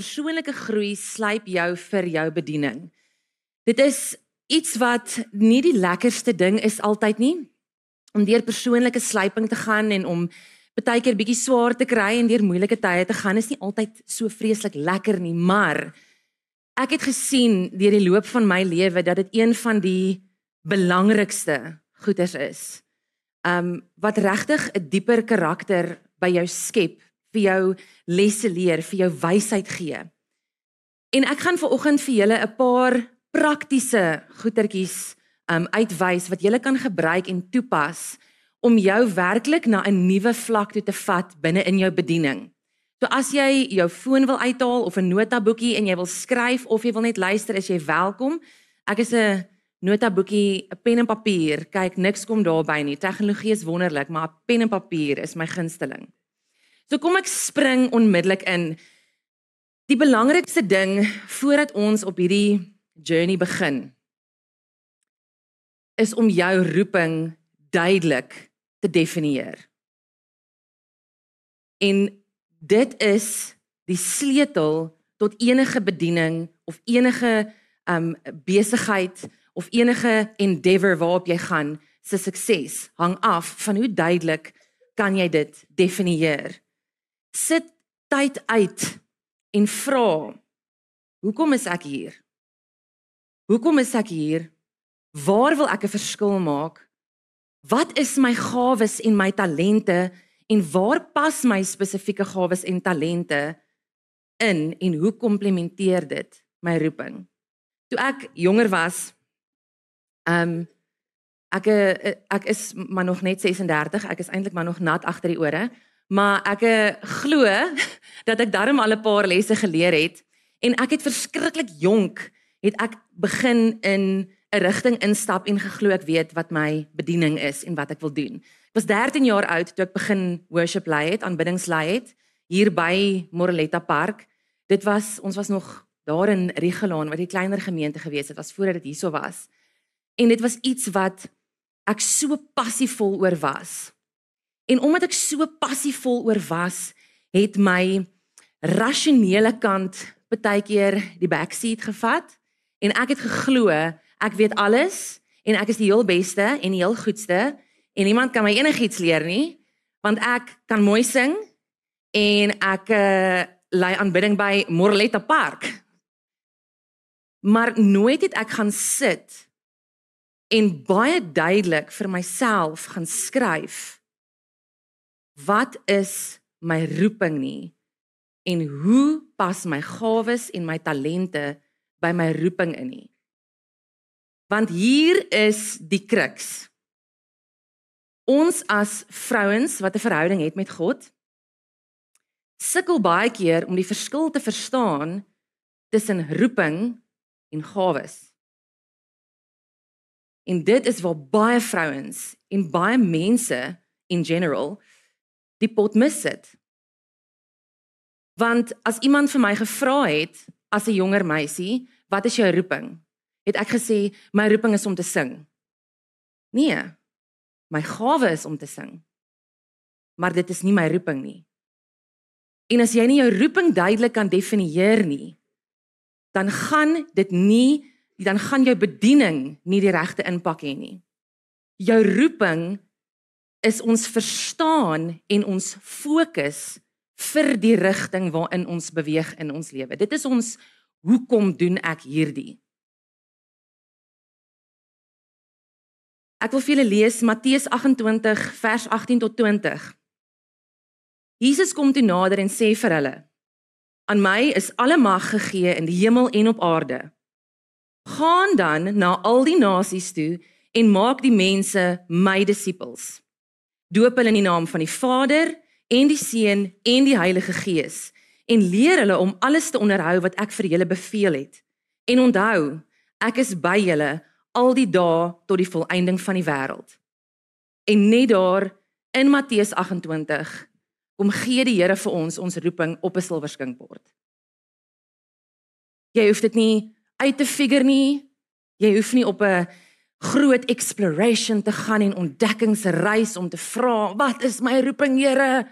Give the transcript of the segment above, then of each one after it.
persoonlike groei slyp jou vir jou bediening. Dit is iets wat nie die lekkerste ding is altyd nie om deur persoonlike slyping te gaan en om baie keer bietjie swaar te kry en deur moeilike tye te gaan is nie altyd so vreeslik lekker nie, maar ek het gesien deur die loop van my lewe dat dit een van die belangrikste goeders is. Um wat regtig 'n dieper karakter by jou skep, vir jou lesse leer, vir jou wysheid gee. En ek gaan vanoggend vir julle 'n paar praktiese goetertjies um uitwys wat julle kan gebruik en toepas om jou werklik na 'n nuwe vlak toe te vat binne in jou bediening. So as jy jou foon wil uithaal of 'n notaboekie en jy wil skryf of jy wil net luister, is jy welkom. Ek is 'n notaboekie, 'n pen en papier. Kyk, niks kom daarby nie. Tegnologie is wonderlik, maar 'n pen en papier is my gunsteling. So kom ek spring onmiddellik in. Die belangrikste ding voordat ons op hierdie journey begin is om jou roeping duidelik te definieer. En dit is die sleutel tot enige bediening of enige um besigheid of enige endeavor waarop jy gaan se sukses hang af van hoe duidelik kan jy dit definieer. Sit tyd uit en vra hoekom is ek hier? Hoekom is ek hier? Waar wil ek 'n verskil maak? Wat is my gawes en my talente en waar pas my spesifieke gawes en talente in en hoe komplementeer dit my roeping? Toe ek jonger was, ehm um, ek ek is maar nog net 36, ek is eintlik maar nog nat agter die ore, maar ek eh, glo dat ek darm al 'n paar lesse geleer het en ek het verskriklik jonk het ek begin in 'n rigting instap en geglo ek weet wat my bediening is en wat ek wil doen. Ek was 13 jaar oud toe ek begin worship lei het, aanbiddingslei het hier by Moreletta Park. Dit was ons was nog daar in Rigelaan wat 'n kleiner gemeente gewees het, was voordat dit hierso was. En dit was iets wat ek so passievol oor was. En omdat ek so passievol oor was, het my rasionele kant baie keer die backseat gevat en ek het geglo ek weet alles en ek is die heel beste en die heel goedste en niemand kan my enigiets leer nie want ek kan mooi sing en ek uh, lei aanbidding by Morletta Park. Maar nooit het ek gaan sit en baie duidelik vir myself gaan skryf wat is my roeping nie en hoe pas my gawes en my talente by my roeping in nie. Want hier is die kruks. Ons as vrouens wat 'n verhouding het met God, sukkel baie keer om die verskil te verstaan tussen roeping en gawes. En dit is waar baie vrouens en baie mense in general die pot mis sit. Want as iemand vir my gevra het, as 'n jonger meisie, wat is jou roeping? Het ek gesê my roeping is om te sing. Nee. My gawe is om te sing. Maar dit is nie my roeping nie. En as jy nie jou roeping duidelik kan definieer nie, dan gaan dit nie dan gaan jou bediening nie die regte impak hê nie. Jou roeping is ons verstaan en ons fokus vir die rigting waarin ons beweeg in ons lewe. Dit is ons hoekom doen ek hierdie? Ek wil vir julle lees Matteus 28 vers 18 tot 20. Jesus kom toe nader en sê vir hulle: Aan my is alle mag gegee in die hemel en op aarde. Gaan dan na al die nasies toe en maak die mense my disippels. Doop hulle in die naam van die Vader en die Seun en die Heilige Gees en leer hulle om alles te onderhou wat ek vir julle beveel het. En onthou, ek is by julle al die dae tot die volëinding van die wêreld. En net daar in Matteus 28 kom gee die Here vir ons ons roeping op 'n silwerskinkbord. Jy hoef dit nie uit te figure nie. Jy hoef nie op 'n groot exploration te gaan en ontdekkingsreis om te vra, wat is my roeping, Here?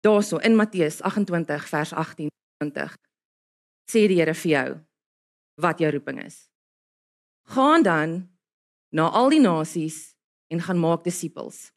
daarso in Matteus 28 vers 18. 20 sê die Here vir jou wat jou roeping is. Gaan dan na al die nasies en gaan maak disippels.